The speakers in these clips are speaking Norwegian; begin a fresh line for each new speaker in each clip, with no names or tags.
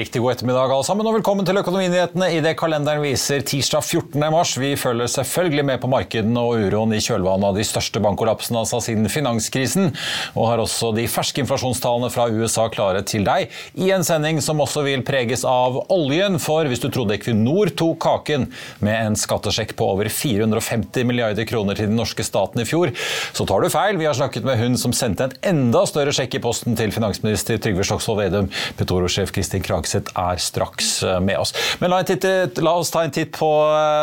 Riktig god ettermiddag alle sammen, og velkommen til Økonominyhetene i det kalenderen viser tirsdag 14. mars. Vi følger selvfølgelig med på markedene og uroen i kjølvannet av de største bankkollapsene altså siden finanskrisen, og har også de ferske inflasjonstallene fra USA klare til deg i en sending som også vil preges av oljen, for hvis du trodde Equinor tok kaken med en skattesjekk på over 450 milliarder kroner til den norske staten i fjor, så tar du feil. Vi har snakket med hun som sendte en enda større sjekk i posten til finansminister Trygve Slagsvold Vedum, Petoro-sjef Kristin Kragseth er straks eh, med oss. Men la, titt, la, oss ta en titt på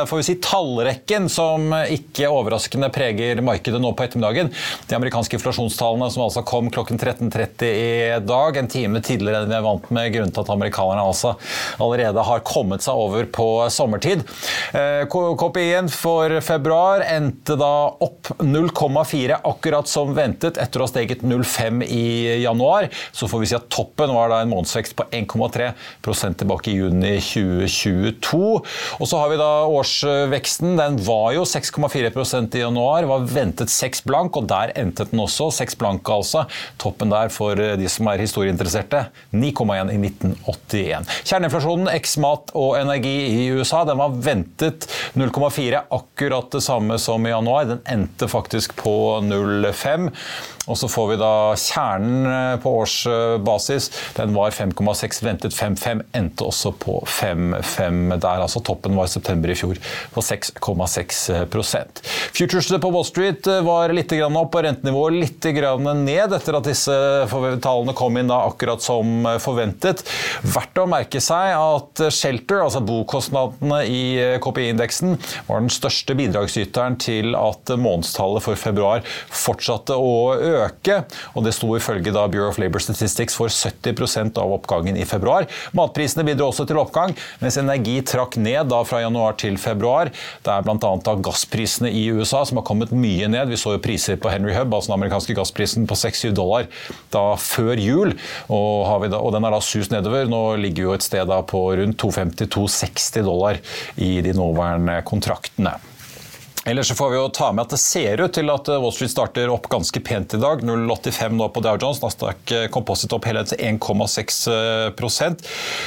eh, si, tallrekken, som ikke overraskende preger markedet nå på ettermiddagen. De amerikanske inflasjonstallene som altså kom klokken 13.30 i dag, en time tidligere enn vi er vant med, grunnen til at amerikanerne altså allerede har kommet seg over på sommertid. Eh, KPI-en for februar endte da opp 0,4, akkurat som ventet, etter å ha steget 0,5 i januar. Så får vi si at toppen var da en månedsvekst på 1,3 tilbake i juni 2022. Og så har vi da årsveksten. Den var jo 6,4% i januar, var ventet 6 blank, og der endte den også. 6 blank altså. Toppen der for de som er historieinteresserte. 9,1 i 1981. Kjerneinflasjonen, eks-mat og energi i USA, den var ventet 0,4, akkurat det samme som i januar. Den endte faktisk på 0,5. Og så får vi da kjernen på årsbasis. Den var 5,6 ventet ventet 5,5, endte også på 5,5 der. altså Toppen var i september i fjor på 6,6% Futuresene på Wall Street eh, var litt opp og rentenivået litt ned etter at disse tallene kom inn da akkurat som eh, forventet. Verdt å merke seg at Shelter, altså bokostnadene i eh, KPI-indeksen, var den største bidragsyteren til at månedstallet for februar fortsatte å øke. Og Det sto ifølge da Bureau of Labor Statistics for 70% av oppgangen i februar. Matprisene bidro også til oppgang, mens energi trakk ned da fra januar til februar. Det er bl.a. gassprisene i USA som har kommet mye ned. Vi så jo priser på Henry Hub, altså den amerikanske gassprisen, på 6-7 dollar da før jul. Og, da, og, den har da sust nedover. Nå ligger jo et sted da på rundt 250-260 dollar i de nåværende kontraktene. Ellers så får vi jo ta med at Det ser ut til at Wall Street starter opp ganske pent i dag. 0,85 nå på Dow Jones. Nasdaq Composite opp hele til 1,6%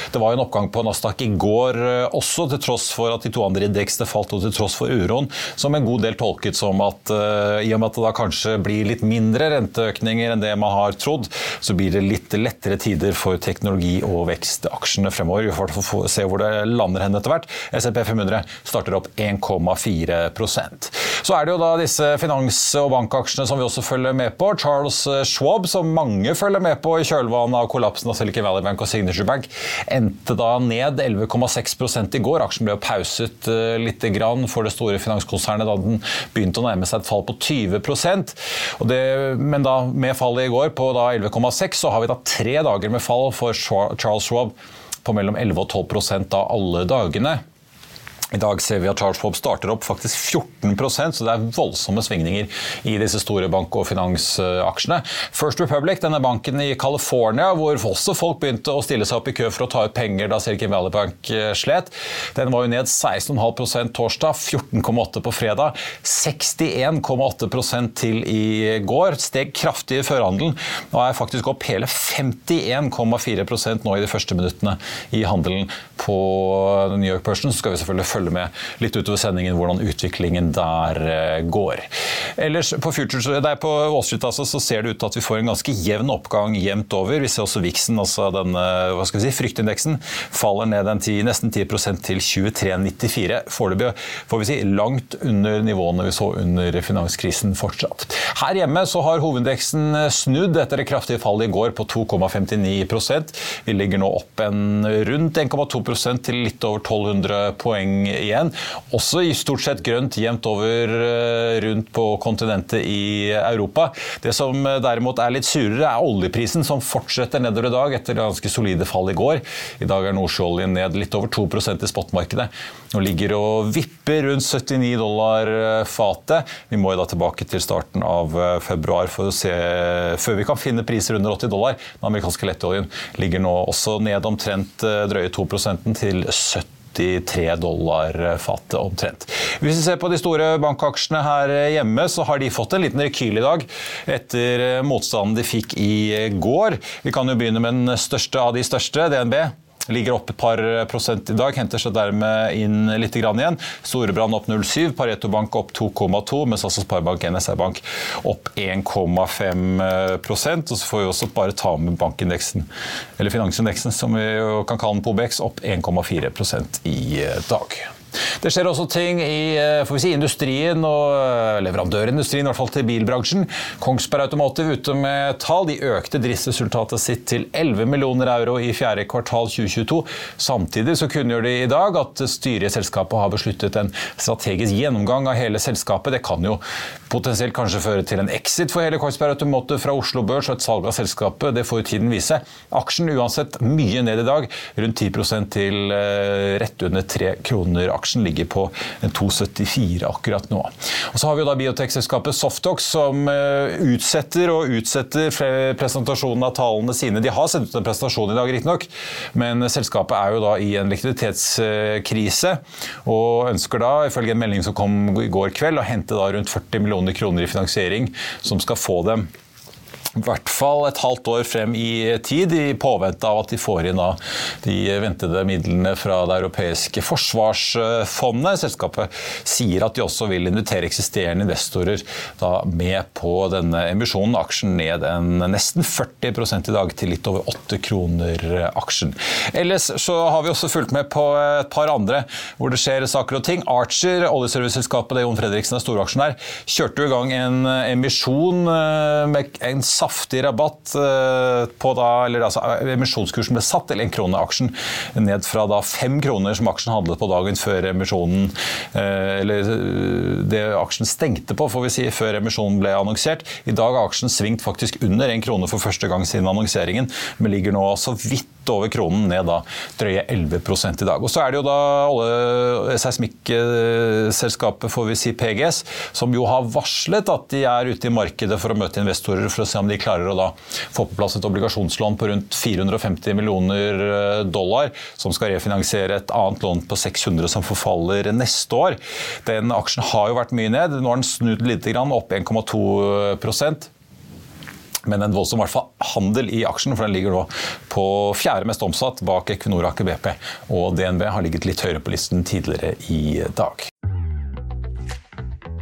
Det var en oppgang på Nasdaq i går eh, også, til tross for at de to andre indeksene falt, og til tross for uroen, som en god del tolket som at i og med at det da kanskje blir litt mindre renteøkninger enn det man har trodd, så blir det litt lettere tider for teknologi- og vekstaksjene fremover. Vi får se hvor det lander hen etter hvert. SMP 500 starter opp 1,4 så er det jo da disse finans- og bankaksjene som vi også følger med på. Charles Schwab, som mange følger med på i kjølvannet av kollapsen av Silicon Valley Bank og Signature Bank, endte da ned 11,6 i går. Aksjen ble jo pauset eh, litt for det store finanskonsernet da den begynte å nærme seg et fall på 20 det, Men da med fallet i går på 11,6 så har vi da tre dager med fall for Charles Schwab på mellom 11 og 12% av alle dagene. I dag ser vi at Charles Schwab starter opp faktisk 14% så det er voldsomme svingninger i disse store bank- og finansaksjene. First Republic, denne banken i California, hvor også folk begynte å stille seg opp i kø for å ta ut penger da Silicon Valley Bank eh, slet, den var jo ned 16,5% torsdag, 14,8 på fredag, 61,8% til i går. Steg kraftig i førhandelen og er faktisk opp hele 51,4% nå i de første minuttene i handelen på New York Person. Så skal vi selvfølgelig følge følge med litt utover sendingen hvordan utviklingen der eh, går. Ellers på, Futures, på Wall Street altså, så ser det ut til at vi får en ganske jevn oppgang jevnt over. Vi ser også Vixen, altså den hva skal vi si, fryktindeksen, faller ned en 10, nesten 10% til 23,94. Foreløpig får vi si langt under nivåene vi så under finanskrisen fortsatt. Her hjemme så har hovedindeksen snudd etter det kraftige fallet i går på 2,59% Vi ligger nå opp en rundt 1,2% til litt over 1200 poeng igjen. Også i stort sett grønt jevnt over eh, rundt på kontinentet i Europa. Det som eh, derimot er litt surere, er oljeprisen, som fortsetter nedover i dag etter ganske solide fall i går. I dag er nordsjøoljen ned litt over 2% i spotmarkedet Nå ligger og vipper rundt 79 dollar eh, fatet. Vi må da tilbake til starten av februar for å se, før vi kan finne priser under 80 dollar. Den amerikanske lettoljen ligger nå også ned omtrent drøye 2% til 70 83 dollar fatet omtrent. Hvis vi ser på de store bankaksjene her hjemme, så har de fått en liten rekyl i dag etter motstanden de fikk i går. Vi kan jo begynne med den største av de største, DNB. Ligger opp et par prosent i dag, henter seg dermed inn litt igjen. Storebrand opp 0,7, Pareto Bank opp 2,2, mens altså Sparebank NSR Bank opp 1,5% Og så får vi også bare ta med bankindeksen, eller finansindeksen som vi kan kalle den på OBX, opp 1,4% i dag. Det skjer også ting i eh, si, industrien og eh, leverandørindustrien, i hvert fall til bilbransjen. Kongsberg Automotive ute med tall. De økte driftsresultatet sitt til 11 millioner euro i fjerde kvartal 2022. Samtidig så kunngjør de i dag at styret i selskapet har besluttet en strategisk gjennomgang av hele selskapet. Det kan jo potensielt kanskje føre til en exit for hele Kongsberg Automotive fra Oslo Børs og et salg av selskapet. Det får jo tiden vise. Aksjen uansett mye ned i dag, rundt 10 til eh, rett under 3 kroner aksjen ligger på 2,74 akkurat nå. Og så har vi jo da biotekselskapet Softox som eh, utsetter og utsetter presentasjonen av tallene sine. De har sendt ut en presentasjon i dag, riktignok, men selskapet er jo da i en likviditetskrise og ønsker da, ifølge en melding som kom i går kveld, å hente da rundt 40 millioner kroner i finansiering som skal få dem i hvert fall et halvt år frem i tid, i påvente av at de får inn de ventede midlene fra det europeiske forsvarsfondet. Selskapet sier at de også vil invitere eksisterende investorer med på denne emisjonen. Aksjen ned en nesten 40 i dag, til litt over 8 kroner aksjen. Ellers så har vi også fulgt med på et par andre hvor det skjer saker og ting. Archer, oljeserviceselskapet det Jon Fredriksen er storaksjonær, kjørte jo i gang en emisjon eh, med en saftig rabatt eh, på da, eller altså emisjonskursen ble satt til en krone aksjen, ned fra da fem kroner som aksjen handlet på dagen før emisjonen eh, Eller eh, det aksjen stengte på, får vi si, før emisjonen ble annonsert. I dag har aksjen svingt faktisk under en krone for første gang siden annonseringen, men ligger nå så vidt over kronen, ned da drøye 11 i dag. Og Så er det jo da alle seismikkselskapet får vi si PGS, som jo har varslet at de er ute i markedet for å møte investorer for å se om de klarer å da få på plass et obligasjonslån på rundt 450 millioner eh, dollar, som skal refinansiere et annet lån på 600 som forfaller neste år. Den aksjen har jo vært mye ned. Nå har den snudd litt, opp 1,2 men en voldsom hvert fall, handel i aksjen, for den ligger nå på fjerde mest omsatt bak Equinor, Aker BP. Og DNB har ligget litt høyere på listen tidligere i dag.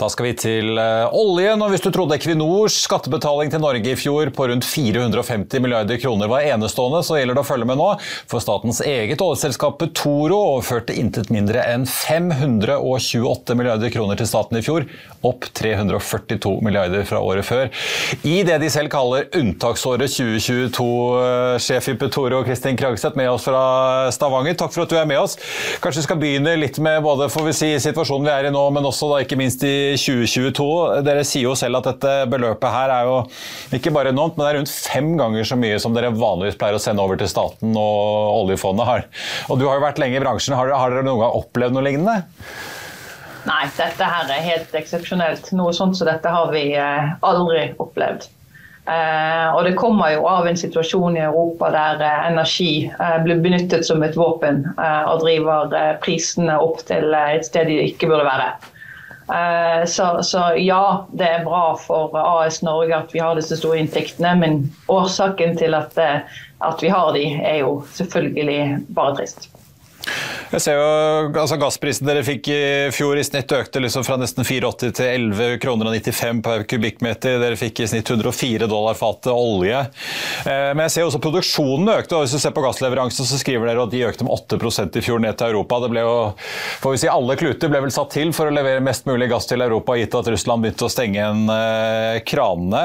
Da skal vi til uh, oljen. og Hvis du trodde Equinors skattebetaling til Norge i fjor på rundt 450 milliarder kroner var enestående, så gjelder det å følge med nå. For statens eget oljeselskap Petoro overførte intet mindre enn 528 milliarder kroner til staten i fjor, opp 342 milliarder fra året før. I det de selv kaller unntaksåret 2022. Uh, sjef i Petoro, Kristin Kragseth, med oss fra Stavanger. Takk for at du er med oss. Kanskje vi skal begynne litt med både får vi si, situasjonen vi er i nå, men også da, ikke minst i 2022. Dere sier jo selv at dette beløpet her er jo ikke bare enormt, men det er rundt fem ganger så mye som dere vanligvis pleier å sende over til staten og oljefondet. har. Og Du har jo vært lenge i bransjen. Har dere, har dere noen gang opplevd noe lignende?
Nei, dette her er helt eksepsjonelt. Noe sånt som dette har vi eh, aldri opplevd. Eh, og det kommer jo av en situasjon i Europa der eh, energi eh, blir benyttet som et våpen og driver prisene opp til et sted de ikke burde være. Så, så, ja, det er bra for AS Norge at vi har disse store inntektene, men årsaken til at, at vi har de, er jo selvfølgelig bare trist.
Jeg ser jo, altså Gassprisen dere fikk i fjor i snitt økte liksom fra nesten 84 til 11 kroner og 95 per kubikkmeter. Dere fikk i snitt 104 dollar fatet olje. Eh, men jeg ser også produksjonen økte. og Hvis du ser på gassleveransen, så skriver dere at de økte med 8% i fjor ned til Europa. Det ble jo, får vi si Alle kluter ble vel satt til for å levere mest mulig gass til Europa, gitt at Russland begynte å stenge igjen eh, kranene.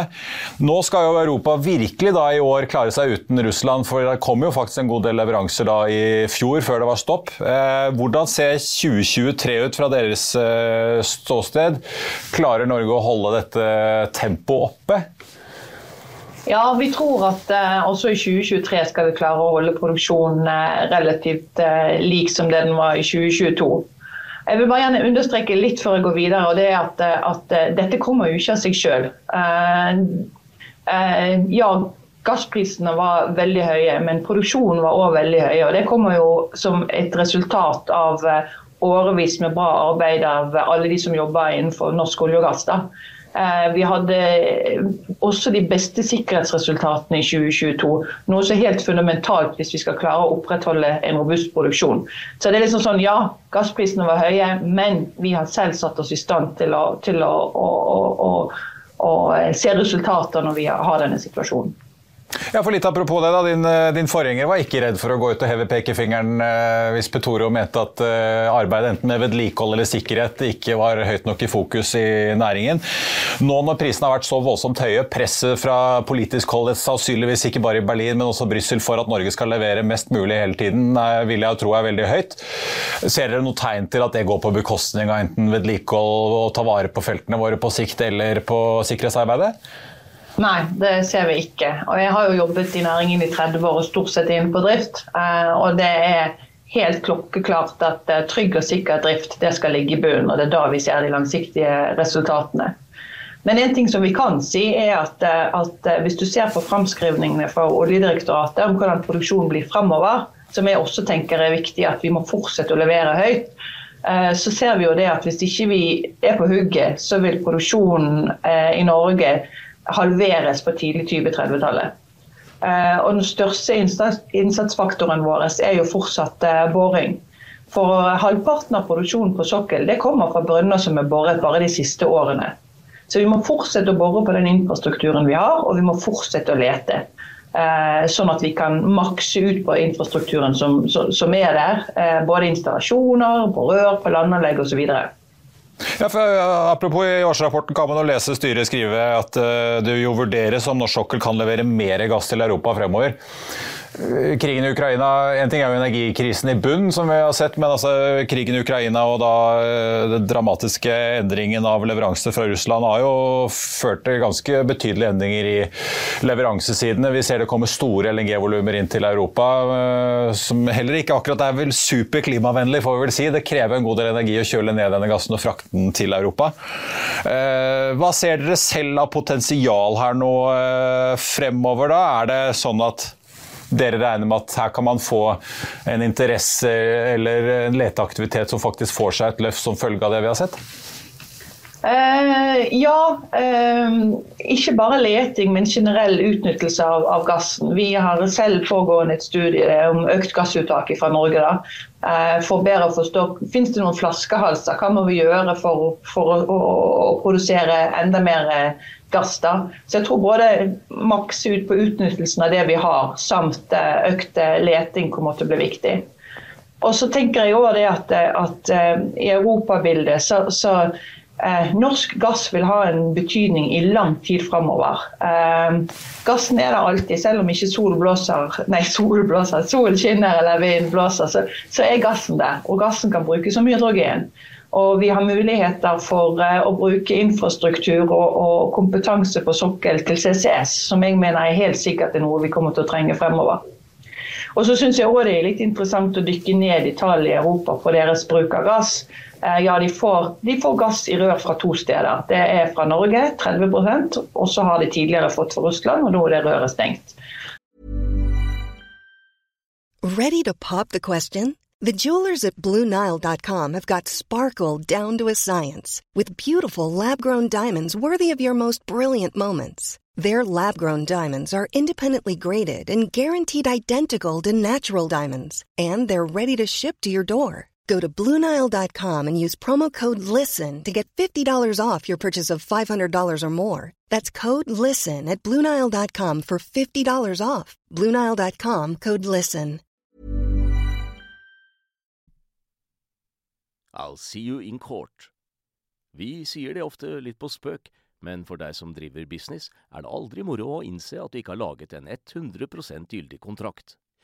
Nå skal jo Europa virkelig da i år klare seg uten Russland, for det kom jo faktisk en god del leveranser da i fjor, før det var stopp. Eh, hvordan ser 2023 ut fra deres eh, ståsted? Klarer Norge å holde dette tempoet oppe?
Ja, vi tror at eh, også i 2023 skal vi klare å holde produksjonen eh, relativt eh, lik som det den var i 2022. Jeg vil bare gjerne understreke litt før jeg går videre, og det er at, at dette kommer jo ikke av seg sjøl. ja, Gassprisene var veldig høye, men produksjonen var òg veldig høy. og Det kommer jo som et resultat av eh, årevis med bra arbeid av alle de som jobber innenfor norsk olje og gass. da. Eh, vi hadde også de beste sikkerhetsresultatene i 2022. Noe som er helt fundamentalt hvis vi skal klare å opprettholde en robust produksjon. Så det er liksom sånn, Ja, gassprisene var høye, men vi har selv satt oss i stand til å, til å, å, å se resultater når vi har denne situasjonen.
Ja, for litt Apropos det, da. Din, eh, din, forgjenger var ikke redd for å gå ut og heve pekefingeren eh, hvis Petoro mente at eh, arbeid enten med vedlikehold eller sikkerhet ikke var høyt nok i fokus i næringen. Nå når prisene har vært så voldsomt høye, presset fra politisk hold sannsynligvis ikke bare i Berlin, men også Brussel for at Norge skal levere mest mulig hele tiden, vil jeg tro er veldig høyt. Ser dere noe tegn til at det går på bekostning av enten vedlikehold og ta vare på feltene våre på sikt, eller på sikkerhetsarbeidet?
Nei, det ser vi ikke. Og jeg har jo jobbet i næringen i 30 år og stort sett inn på drift. Eh, og det er helt klokkeklart at eh, trygg og sikker drift det skal ligge i bunnen. Og det er da vi ser de langsiktige resultatene. Men en ting som vi kan si er at, eh, at hvis du ser på framskrivningene fra Oljedirektoratet om hvordan produksjonen blir fremover, som jeg også tenker er viktig at vi må fortsette å levere høyt, så ser vi jo det at hvis ikke vi er på hugget, så vil produksjonen i Norge halveres på tidlig 2030-tallet. Eh, og Den største innsatsfaktoren vår er jo fortsatt eh, boring. For halvparten av produksjonen på sokkel det kommer fra brønner som er boret bare de siste årene. Så vi må fortsette å bore på den infrastrukturen vi har, og vi må fortsette å lete. Eh, sånn at vi kan makse ut på infrastrukturen som, som er der. Både installasjoner, på rør, på landanlegg osv.
Ja, for, apropos i årsrapporten kan man lese styret skrive at uh, det jo vurderes om norsk sokkel kan levere mer gass til Europa fremover. Eh, krigen i Ukraina En ting er jo energikrisen i bunn, som vi har sett, men altså krigen i Ukraina og da eh, den dramatiske endringen av leveranser fra Russland har jo ført til ganske betydelige endringer i leveransesidene. Vi ser det kommer store LNG-volumer inn til Europa, eh, som heller ikke akkurat er vel super klimavennlig, får vi vel si. Det krever en god del energi å kjøle ned denne gassen og frakte den til Europa. Hva ser dere selv av potensial her nå fremover, da? Er det sånn at dere regner med at her kan man få en interesse eller en leteaktivitet som faktisk får seg et løft som følge av det vi har sett?
Uh, ja, eh, ikke bare leting, men generell utnyttelse av, av, gassen. Vi har selv pågående et studie om økt gassuttak fra Norge. Da. Eh, for bedre å forstå Fins det noen flaskehalser? Hva må vi gjøre for, for å, å, å, produsere enda mer gass? da? Så jeg tror både makse ut på utnyttelsen av det vi har, samt økt leting kommer til å bli viktig. Og så tenker jeg også det at, at i europabildet så, så Eh, norsk gass vil ha en betydning i lang tid framover. Eh, gassen er der alltid, selv om ikke sol blåser, nei, sol blåser, sol skinner eller vind blåser, så, så, er gassen der. Og gassen kan brukes som hydrogen. Og vi har muligheter for eh, å bruke infrastruktur og, og, kompetanse på sokkel til CCS, som jeg mener er helt sikkert er noe vi kommer til å trenge fremover. Og så syns jeg òg det er litt interessant å dykke ned i tallene i Europa på deres bruk av gass. Eh, ja, de får, de får, gass i rør fra to steder. Det er fra Norge, 30 og så har de tidligere fått fra Russland, og nå er det røret stengt.
Ready to pop the question? The jewelers at BlueNile.com have got sparkle down to a science with beautiful lab-grown diamonds worthy of your most brilliant moments. Their lab grown diamonds are independently graded and guaranteed identical to natural diamonds, and they're ready to ship to your door. Go to Bluenile.com and use promo code LISTEN to get $50 off your purchase of $500 or more. That's code LISTEN at Bluenile.com for $50 off. Bluenile.com code LISTEN.
I'll see you in court. Vi sier det ofte litt på spøk. Men for deg som driver business, er det aldri moro å innse at du ikke har laget en 100 gyldig kontrakt.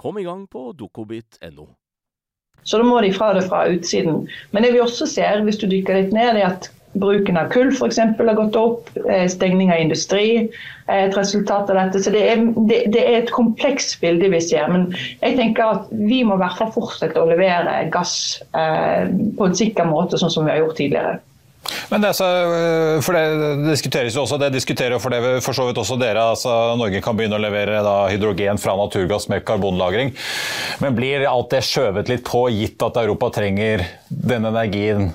Kom i gang på dokobit.no.
Så da må de fra det fra utsiden. Men det vi også ser, hvis du dykker litt ned, er at bruken av kull f.eks. har gått opp. Eh, stengning av industri er et resultat av dette. Så det er, det, det er, et komplekst bilde vi ser. Men jeg tenker at vi må i hvert fall fortsette å levere gass eh, på en sikker måte, sånn som vi har gjort tidligere.
Men det, så, øh, for det diskuteres jo også, det diskuterer for, det, for så vidt også dere. altså Norge kan begynne å levere da, hydrogen fra naturgass med karbonlagring. Men blir alt det skjøvet litt på, gitt at Europa trenger den energien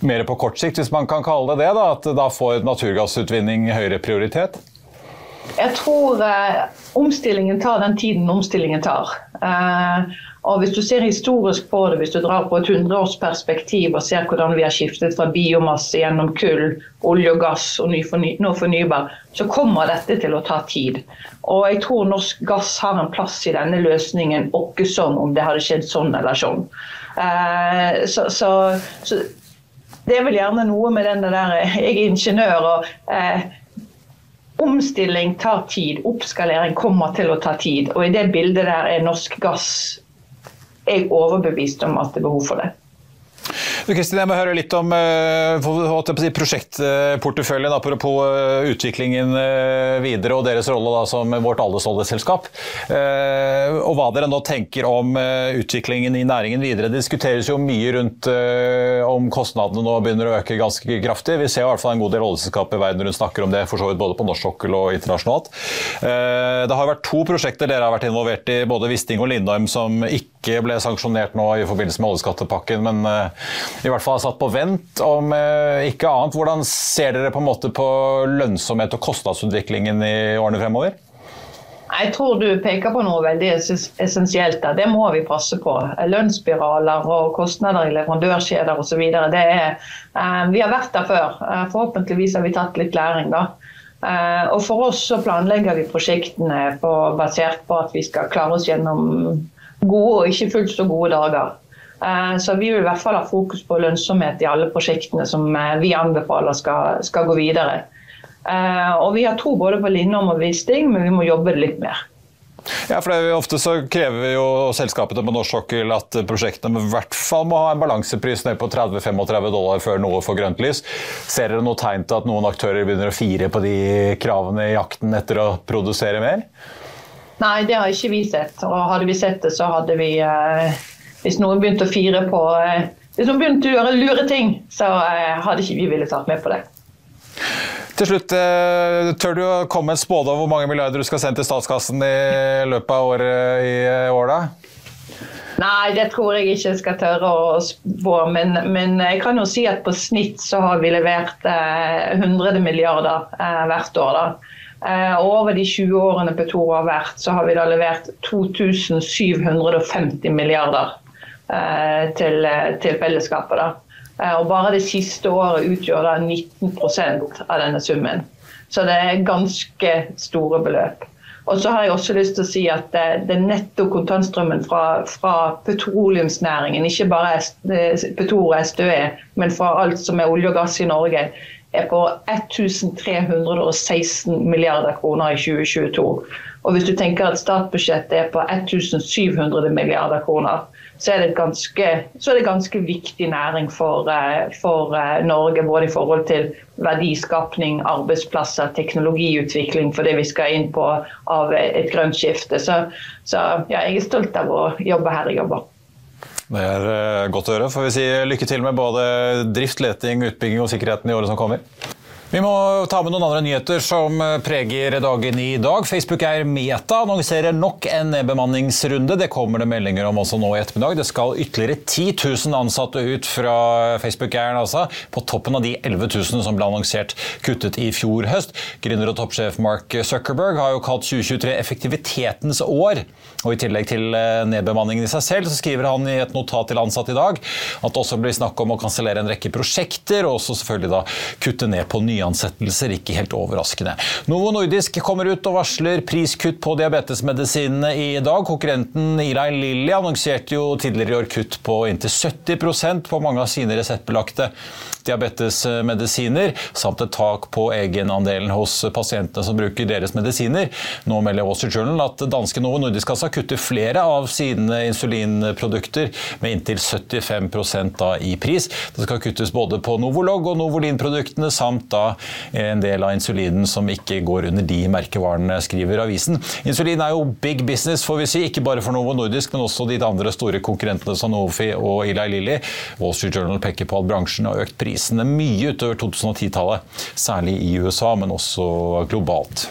mer på kort sikt, hvis man kan kalle det det? da, At da får naturgassutvinning høyere prioritet?
Jeg tror eh, omstillingen tar den tiden omstillingen tar. Eh, og Hvis du ser historisk på det, hvis du drar på et hundreårsperspektiv og ser hvordan vi har skiftet fra biomasse gjennom kull, olje og gass og nå fornybar, så kommer dette til å ta tid. Og jeg tror norsk gass har en plass i denne løsningen, ikke som om det hadde skjedd sånn eller sånn. Eh, så, så, så, det er vel gjerne noe med den der Jeg er ingeniør og eh, Omstilling tar tid, oppskalering kommer til å ta tid. Og i det bildet der er norsk gass jeg er overbevist om at det er behov for det.
Kristin, jeg må høre litt om uh, prosjektporteføljen, apropos uh, utviklingen uh, videre og deres rolle da, som vårt alles oljeselskap. og hva dere nå tenker om utviklingen i næringen videre. Det diskuteres jo mye rundt om kostnadene nå begynner å øke ganske kraftig. Vi ser i hvert fall en god del oljeselskap i verden rundt snakker om det, for så vidt både på norsk sokkel og internasjonalt. det har vært to prosjekter dere har vært involvert i, både Wisting og Lindheim, som ikke ble sanksjonert nå i forbindelse med oljeskattepakken. men i hvert fall er satt på vent. Om eh, ikke annet, hvordan ser dere på en måte på lønnsomhet og kostnadsutviklingen i årene fremover?
Jeg tror du peker på noe veldig essensielt der. Det må vi passe på. Lønnsspiraler og kostnader i leverandørkjeder osv. Eh, vi har vært der før. Eh, forhåpentligvis har vi tatt litt læring. da. Og For oss så planlegger vi prosjektene på, basert på at vi skal klare oss gjennom gode og ikke fullt så gode dager. Så vi vil i hvert fall ha fokus på lønnsomhet i alle prosjektene som vi anbefaler skal, skal gå videre. Og vi har tro både på Lindholm og Wisting, men vi må jobbe litt mer.
Ja, for det, Ofte så krever jo selskapene på norsk sokkel at prosjektene i hvert fall må ha en balansepris ned på 30-35 dollar før noe får grønt lys. Ser dere noe tegn til at noen aktører begynner å fire på de kravene i jakten etter å produsere mer?
Nei, det har ikke vi sett. Og hadde vi sett det, så hadde vi eh, Hvis noen begynte å fire på eh, Hvis noen begynte å gjøre lure ting, så eh, hadde ikke vi villet tatt med på det.
Til slutt, eh, Tør du å komme med en spådom hvor mange milliarder du skal sende til statskassen i løpet av året i år? da?
Nei, det tror jeg ikke jeg skal tørre å spå. Men, men, jeg kan jo si at på snitt så har vi levert eh, 100 milliarder eh, hvert år. da. Eh, over de 20 årene Petoro har vært, så har vi da levert 2750 milliarder til, til fellesskapet. da. Eh, og bare det siste året utgjør da 19% av denne summen. Så det er ganske store beløp. Og så har jeg også lyst til å si at det, det netto kontantstrømmen fra, fra petroleumsnæringen, ikke bare Petoro og SDØE, men fra alt som er olje og gass i Norge, er på 1316 milliarder kroner i 2022. Og hvis du tenker at statsbudsjettet er på 1700 milliarder kroner, så er det, ganske, så er det ganske viktig næring for, eh, for, eh, Norge. Både i forhold til verdiskapning, arbeidsplasser, teknologiutvikling for det vi skal inn på av et grønt skifte. Så, så ja, jeg er stolt av å jobbe her jeg jobber.
Det er eh, godt å høre. Får vi si lykke til med både drift, leting, utbygging og sikkerheten i året som kommer. Vi må ta med noen andre nyheter som eh, preger dagen i dag. Facebook-eier Meta annonserer nok en bemanningsrunde. Det kommer det meldinger om også nå i ettermiddag. Det skal ytterligere 10 000 ansatte ut fra Facebook-eieren, altså. På toppen av de 11 000 som ble annonsert kuttet i fjor høst. Gründer og toppsjef Mark Zuckerberg har jo kalt 2023 effektivitetens år. Og I tillegg til eh, nedbemanningen i seg selv, så skriver han i et notat til ansatte i dag at det også blir snakk om å kansellere en rekke prosjekter, og også selvfølgelig da kutte ned på nye nyansettelser, ikke helt overraskende. Novo Nordisk kommer ut og varsler priskutt på diabetesmedisinene i dag. Konkurrenten Eli Lilly annonserte jo tidligere i år kutt på inntil 70% på mange av sine reseptbelagte diabetesmedisiner, samt et tak på egenandelen hos pasientene som bruker deres medisiner. Nå melder Wall Street Journal at danske Novo Nordisk altså kutter flere av sine insulinprodukter med inntil 75 da i pris. Det skal kuttes både på Novolog og Novolin-produktene, samt da en del av insulinen som ikke går under de merkevarene, skriver avisen. Insulin er jo big business, får vi si, ikke bare for Novo Nordisk, men også de andre store konkurrentene som Sanofi og Eli Lilly. Wall Street Journal peker på at bransjen har økt prisene mye utover 2010-tallet, særlig i USA, men også globalt.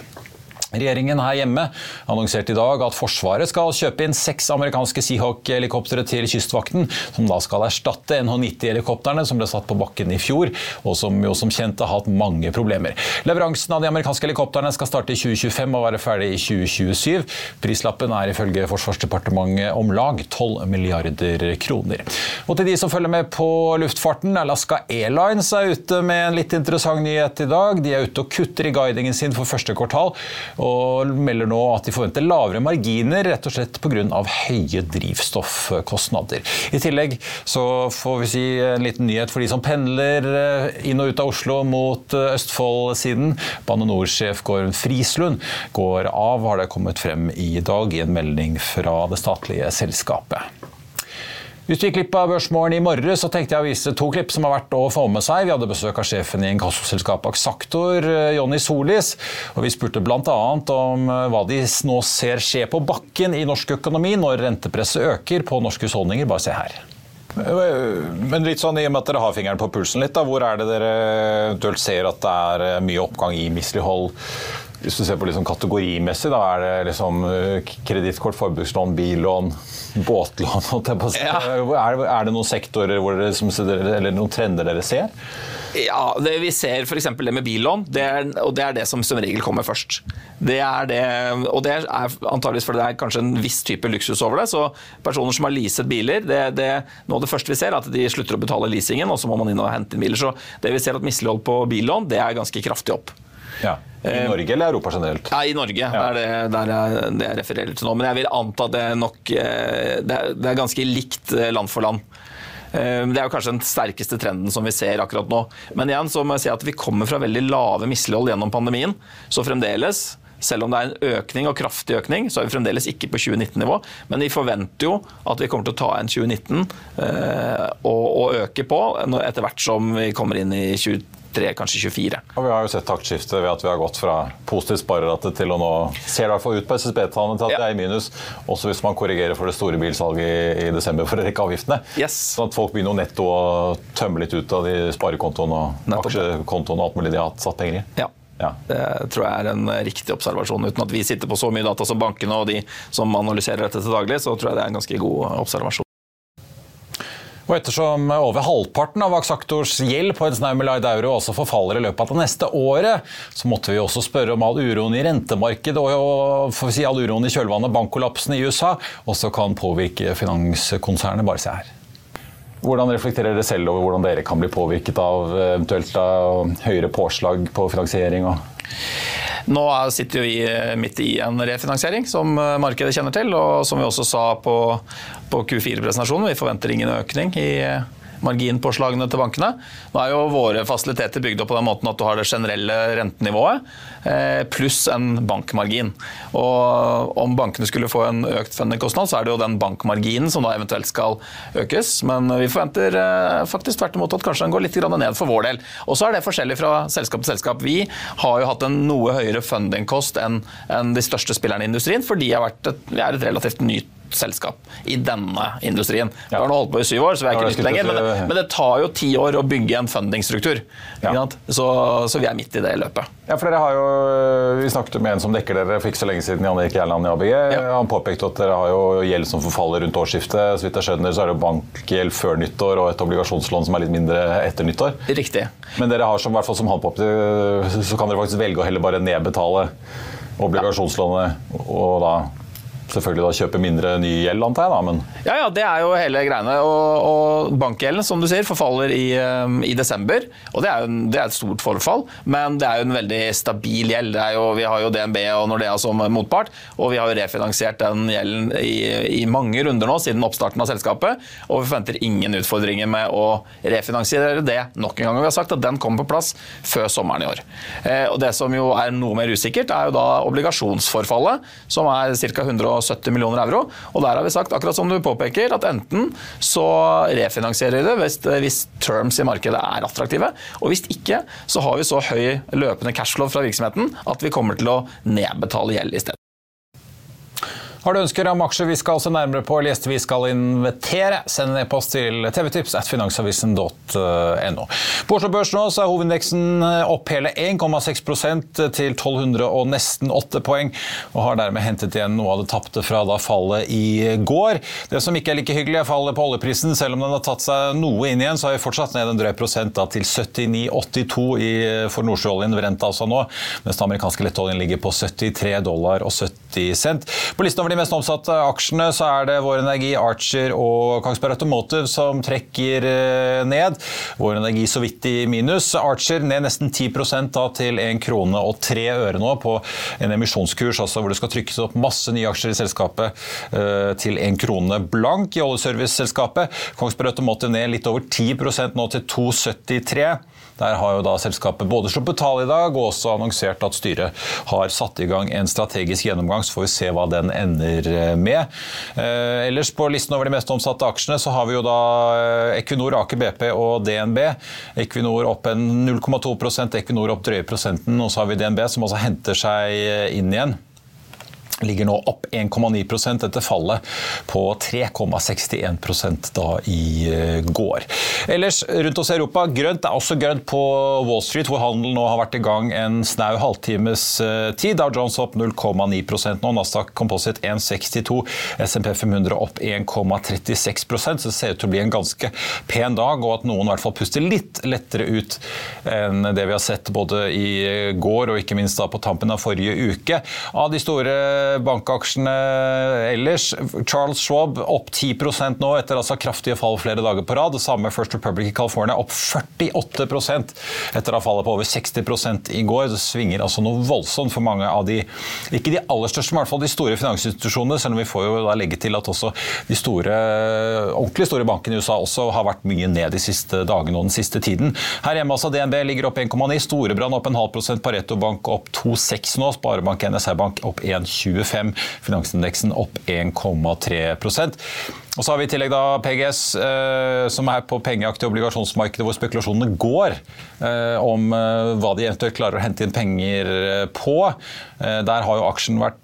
Regjeringen her hjemme annonserte i dag at Forsvaret skal kjøpe inn seks amerikanske Seahawk-helikoptre til Kystvakten, som da skal erstatte NH90-helikoptrene som ble satt på bakken i fjor, og som jo som kjent har hatt mange problemer. Leveransen av de amerikanske helikoptrene skal starte i 2025 og være ferdig i 2027. Prislappen er ifølge Forsvarsdepartementet om lag 12 milliarder kroner. Og til de som følger med på luftfarten, Alaska Airlines er ute med en litt interessant nyhet i dag. De er ute og kutter i guidingen sin for første kvartal og melder nå at de forventer lavere marginer rett og slett pga. høye drivstoffkostnader. I tillegg så får vi si en liten nyhet for de som pendler eh, inn og ut av Oslo mot eh, Østfold-siden. Bane NOR-sjef Gård Frislund går av, har det kommet frem i dag i en melding fra det statlige selskapet. Hvis du gikk glipp av Børsmorgen i morges, så tenkte jeg å vise to klipp som har vært å få med seg. Vi hadde besøk av sjefen i inkassoselskapet Aksaktor, eh, Jonny Solis. Og vi spurte bl.a. om eh, hva de nå ser skje på bakken i norsk økonomi når rentepresset øker på norske husholdninger. Bare se her. Men litt sånn, i og med at dere har fingeren på pulsen litt, da, hvor er det dere eventuelt ser at det er eh, mye oppgang i mislighold? Hvis du ser på liksom kategorimessig, da er det liksom kredittkort, forbrukslån, billån, båtlån? Ja. Er, er, det noen sektorer dere, eller noen trender dere ser?
Ja, det Vi ser f.eks. det med billån, det er, og det er det som som regel kommer først. Det er det, og det er antageligvis fordi det er kanskje en viss type luksus over det. så Personer som har leaset biler, det, det, noe av det første vi ser, er at de slutter å betale leasingen, og så må man inn og hente inn biler. Så det vi ser at mislighold på billån, det er ganske kraftig opp.
Ja. I Norge eller Europa generelt?
Ja, I Norge. Ja. Det er det, jeg, det jeg refererer til nå. Men jeg vil anta at det nok det er, det er ganske likt land for land. Det er jo kanskje den sterkeste trenden som vi ser akkurat nå. Men igjen så må jeg si at vi kommer fra veldig lave mislighold gjennom pandemien. Så fremdeles selv om det er en økning og kraftig økning, så er vi fremdeles ikke på 2019-nivå. Men vi forventer jo at vi kommer til å ta en 2019 eh, og, og, øke på etter hvert som vi kommer inn i 2023, kanskje 24.
Og vi har jo sett taktskifte ved at vi har gått fra positivt sparerate til å nå ser det i hvert fall ut på SSB-tallene til at ja. det er i minus. Også hvis man korrigerer for det store bilsalget i, i desember for å rekke avgiftene.
Yes.
Sånn at folk begynner netto å tømme litt ut av de sparekontoene og aksjekontoene og alt mulig de har satt penger i.
Ja. Ja. Det tror jeg er en riktig observasjon. Uten at vi sitter på så mye data som bankene og de som analyserer dette til daglig, så tror jeg det er en ganske god observasjon.
Og ettersom over halvparten av Aksaktors gjeld på en snau milliard euro også forfaller i løpet av det neste året, så måtte vi også spørre om all uroen i rentemarkedet og å si all uroen i kjølvannet bankkollapsen i USA også kan påvirke finanskonsernet. Bare se her. Hvordan reflekterer dere selv over hvordan dere kan bli påvirket av eventuelt av høyere påslag på finansiering?
Nå sitter vi midt i en refinansiering som markedet kjenner til, og som vi også sa på, på Q4-presentasjonen. Vi forventer ingen økning i marginpåslagene til bankene. Nå er jo våre fasiliteter bygd opp på den måten at du har det generelle rentenivået eh, pluss en bankmargin. Og om bankene skulle få en økt fundingkostnad, så er det jo den bankmarginen som da eventuelt skal økes. Men vi forventer eh, faktisk tvert imot at kanskje den går litt ned for vår del. Og så er det forskjellig fra selskap til selskap. Vi har jo hatt en noe høyere fundingkost enn de største spillerne i industrien, fordi vi er et relativt nytt selskap i denne industrien. Vi har nå holdt på i syv år, så vi er ikke nytt lenger. Men, men, det tar jo ti år å bygge en fundingstruktur. Ja. Så, så, vi er midt i det løpet.
Ja, for dere har jo, Vi snakket med en som dekker dere for ikke så lenge siden, Jan Erik Gjerland i ABG. Han påpekte at dere har jo gjeld som forfaller rundt årsskiftet. Så vidt jeg skjønner, så er det bankgjeld før nyttår og et obligasjonslån som er litt mindre etter nyttår.
Riktig.
Men dere har som, hvert fall som han påpekte, så kan dere faktisk velge å heller bare nedbetale obligasjonslånet og da selvfølgelig da kjøpe mindre ny gjeld, antar jeg. da, men...
Ja, ja, det er jo hele greiene. Og, og bankgjelden, som du sier, forfaller i, um, i desember. Og det er jo det er et stort forfall, men det er jo en veldig stabil gjeld. Jo, vi har jo DNB og Nordea som motpart, og vi har jo refinansiert den gjelden i, i, mange runder nå siden oppstarten av selskapet. Og vi forventer ingen utfordringer med å refinansiere det nok en gang. Vi har sagt at den kommer på plass før sommeren i år. Eh, og det som jo er noe mer usikkert, er jo da obligasjonsforfallet, som er ca. 100 170 millioner euro. Og der har vi sagt, akkurat som du påpeker, at enten så refinansierer vi det hvis, hvis terms i markedet er attraktive, og hvis ikke så har vi så høy løpende cashflow fra virksomheten at vi kommer til å nedbetale gjeld i stedet.
Har du ønsker om aksjer vi skal se nærmere på, eller gjester vi skal invitere, send en e-post til tvtips at finansavisen.no. På Oslo Børs nå så er hovedindeksen opp hele 1,6% til 1200 og nesten 8 poeng, og har dermed hentet igjen noe av det tapte fra da fallet i går. Det som ikke er like hyggelig, er fallet på oljeprisen. Selv om den har tatt seg noe inn igjen, så har vi fortsatt ned en drøy prosent da, til 79,82 for nordsjøoljen ved renta altså nå, mens den amerikanske lettoljen ligger på 73 dollar og 70 cent. På listen over de mest omsatte aksjene så er det Vår Energi, Archer og Kongsberg Automotive som trekker eh, ned. Vår Energi så vidt i minus. Archer ned nesten 10% da til 1 krone og 3 øre nå på en emisjonskurs altså hvor det skal trykkes opp masse nye aksjer i selskapet eh, til 1 krone blank i oljeserviceselskapet. Kongsberg Automotive ned litt over 10% nå til 2,73. Der har jo da selskapet både sluppet tall i dag og også annonsert at styret har satt i gang en strategisk gjennomgang. Så får vi se hva den ender eh, med. Eh, ellers på listen over de mest omsatte aksjene så har vi jo da eh, Equinor, Aker BP og DNB. Equinor opp en 0,2% Equinor opp drøye prosenten. Og så har vi DNB som også henter seg inn igjen ligger nå opp 1,9% etter fallet på 3,61% da i eh, går. Ellers rundt oss i Europa, grønt er også grønt på Wall Street, hvor handelen nå har vært i gang en snau halvtimes eh, tid. Dow Jones opp 0,9 nå, Nasdaq Composite 1,62, SMP 500 opp 1,36% så det ser ut til å bli en ganske pen dag, og at noen i hvert fall puster litt lettere ut enn det vi har sett både i går og ikke minst da på tampen av forrige uke. Av de store bankaksjene ellers. Charles Schwab opp 10% nå etter altså kraftige fall flere dager på rad. Det samme First Republic i California opp 48 etter å ha fallet på over 60% i går. Det svinger altså noe voldsomt for mange av de, ikke de aller største, men i hvert fall de store finansinstitusjonene. Selv om vi får jo da legge til at også de store, ordentlig store bankene i USA også har vært mye ned de siste dagene og den siste tiden. Her hjemme altså DNB ligger opp 1,9, Storebrand opp en halv prosent, Pareto Bank opp 2,6 nå, Sparebank NSR Bank opp 1,25, finansindeksen opp 1,3 og så har vi i tillegg da PGS, eh, som er på pengeaktige obligasjonsmarkedet hvor spekulasjonene går eh, om eh, hva de eventuelt klarer å hente inn penger på. Der har jo aksjen vært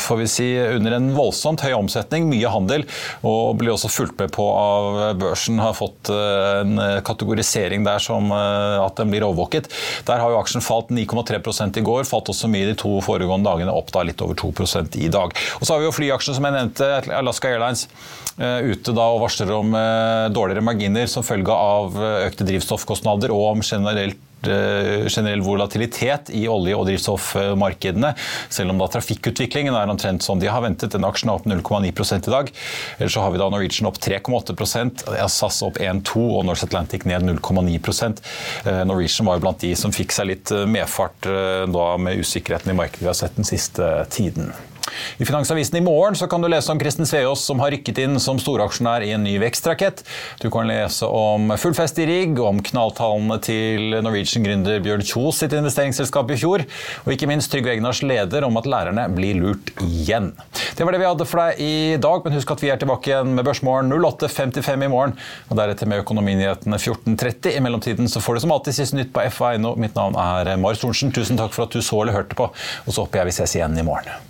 får vi si, under en voldsomt høy omsetning, mye handel, og blir også fulgt med på av børsen. Har fått en kategorisering der som at den blir overvåket. Der har jo aksjen falt 9,3% i går, falt også mye de to foregående dagene, opp da litt over 2% i dag. Og så har vi jo flyaksjen som jeg nevnte. Alaska Airlines eh, ute da og varsler om eh, dårligere marginer som følge av eh, økte drivstoffkostnader og om generelt generell volatilitet i olje- og drivstoffmarkedene, selv om da trafikkutviklingen er omtrent som de har ventet. Den aksjen er opp 0,9 i dag. Ellers så har vi da Norwegian opp 3,8% SAS opp 1,2 og Norse Atlantic ned 0,9% Norwegian var jo blant de som fikk seg litt medfart da med usikkerheten i markedet vi har sett den siste tiden. I Finansavisen i morgen så kan du lese om Kristen Sveås som har rykket inn som storaksjonær i en ny vekstrakett. Du kan lese om full fest i rigg, om knalltallene til Norwegian-gründer Bjørn Kjos sitt investeringsselskap i fjor, og ikke minst Trygve Egnars leder om at lærerne blir lurt igjen. Det var det vi hadde for deg i dag, men husk at vi er tilbake igjen med Børsmorgen 08.55 i morgen, og deretter med Økonominyhetene 14.30. I mellomtiden så får du som alltid siste nytt på FA.no. Mitt navn er Marius Thorensen. Tusen takk for at du så eller hørte på, og så håper jeg vi ses igjen i morgen.